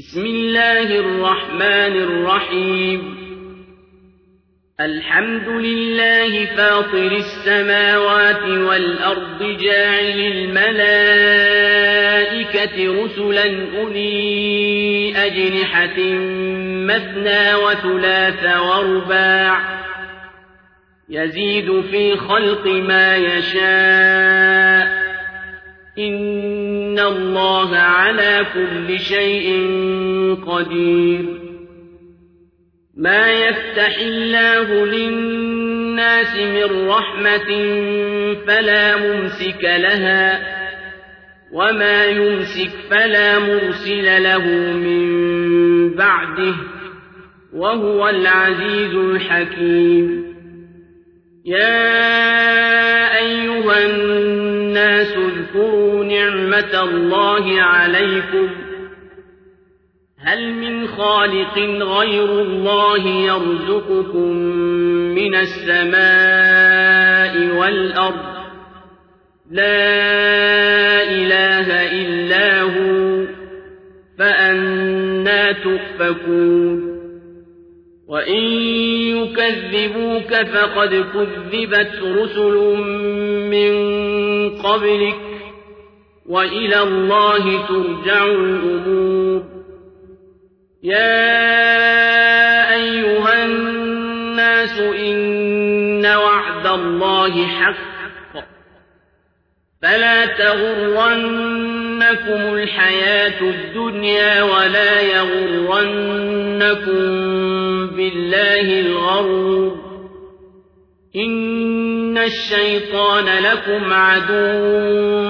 بسم الله الرحمن الرحيم. الحمد لله فاطر السماوات والأرض جاعل الملائكة رسلا أولي أجنحة مثنى وثلاث ورباع يزيد في خلق ما يشاء. إن الله على كل شيء قدير ما يفتح الله للناس من رحمة فلا ممسك لها وما يمسك فلا مرسل له من بعده وهو العزيز الحكيم يا أيها الناس اذكروا نعمة الله عليكم. هل من خالق غير الله يرزقكم من السماء والأرض؟ لا إله إلا هو فأنا تؤفكون. وإن يكذبوك فقد كذبت رسل من قبلك. وإلى الله ترجع الأمور. يا أيها الناس إن وعد الله حق. فلا تغرنكم الحياة الدنيا ولا يغرنكم بالله الغرور. إن الشيطان لكم عدو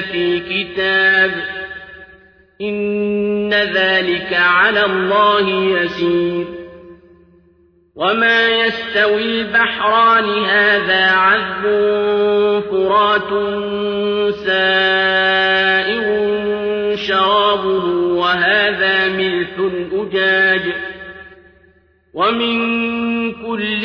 في كتاب إن ذلك على الله يسير. وما يستوي البحران هذا عذب فرات سائر شرابه وهذا ملح أجاج. ومن كل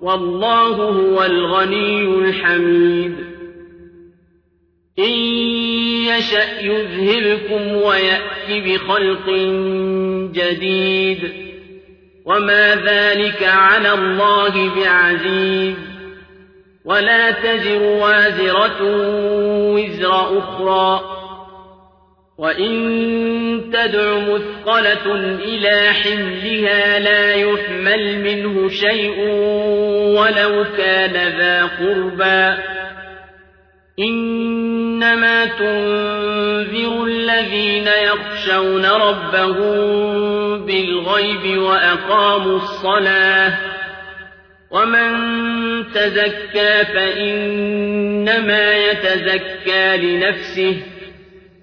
والله هو الغني الحميد. إن يشأ يذهبكم ويأتي بخلق جديد. وما ذلك على الله بعزيز. ولا تزر وازرة وزر أخرى. وإن تدع مثقلة إلى حملها لا يحمل منه شيء ولو كان ذا قربى إنما تنذر الذين يخشون ربهم بالغيب وأقاموا الصلاة ومن تزكى فإنما يتزكى لنفسه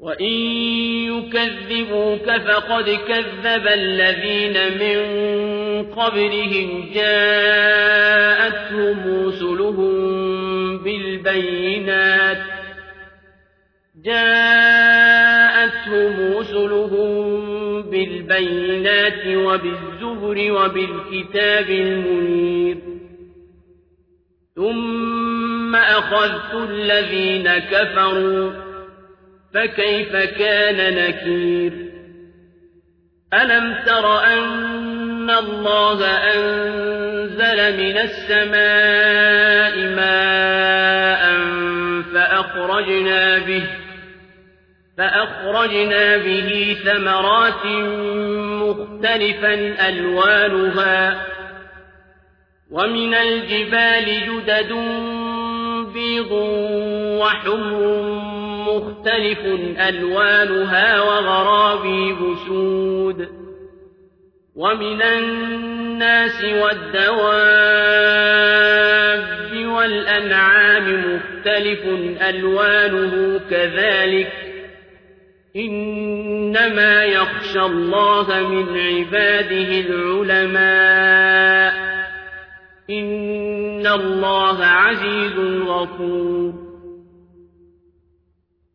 وإن يكذبوك فقد كذب الذين من قبلهم جاءتهم رسلهم بالبينات جاءتهم رسلهم بالبينات وبالزبر وبالكتاب المنير ثم أخذت الذين كفروا فكيف كان نكير؟ ألم تر أن الله أنزل من السماء ماء فأخرجنا به فأخرجنا به ثمرات مختلفا ألوانها ومن الجبال جدد بيض وحمر مختلف ألوانها وغرابي بسود ومن الناس والدواب والأنعام مختلف ألوانه كذلك إنما يخشى الله من عباده العلماء إن الله عزيز غفور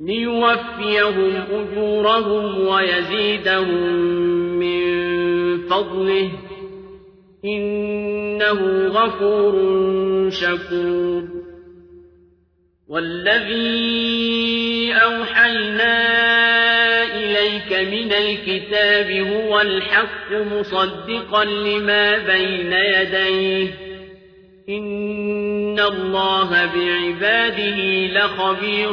ليوفيهم أجورهم ويزيدهم من فضله. إنه غفور شكور. والذي أوحينا إليك من الكتاب هو الحق مصدقا لما بين يديه. إن الله بعباده لخبير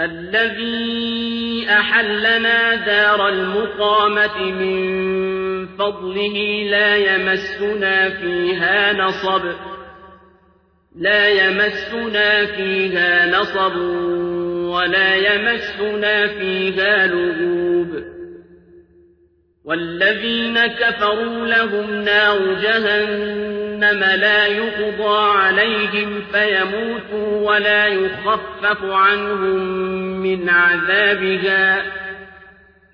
الذي أحلنا دار المقامة من فضله لا يمسنا فيها نصب لا يمسنا فيها نصب ولا يمسنا فيها لغوب. والذين كفروا لهم نار جهنم لا يقضى عليهم فيموتوا ولا يخفف عنهم من عذابها.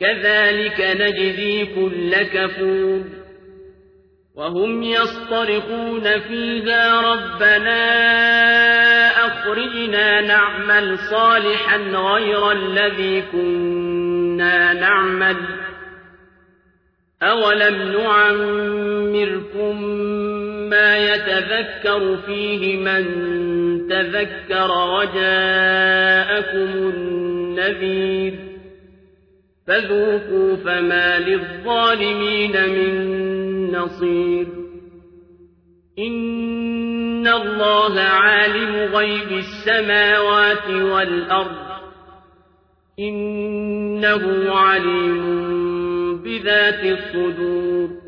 كذلك نجزي كل كفور. وهم يصطرخون فيها ربنا أخرجنا نعمل صالحا غير الذي كنا نعمل. أولم نعمركم ما يتذكر فيه من تذكر وجاءكم النذير فذوقوا فما للظالمين من نصير إن الله عالم غيب السماوات والأرض إنه عليم بذات الصدور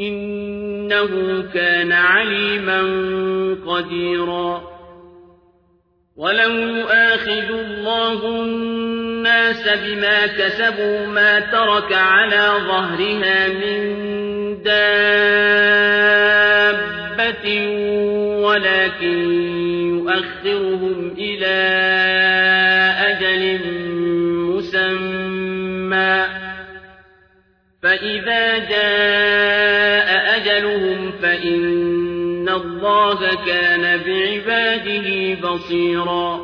إنه كان عليما قديرا. ولو يؤاخذ الله الناس بما كسبوا ما ترك على ظهرها من دابة ولكن يؤخرهم إلى أجل مسمى. فإذا جاء كان بعباده بصيراً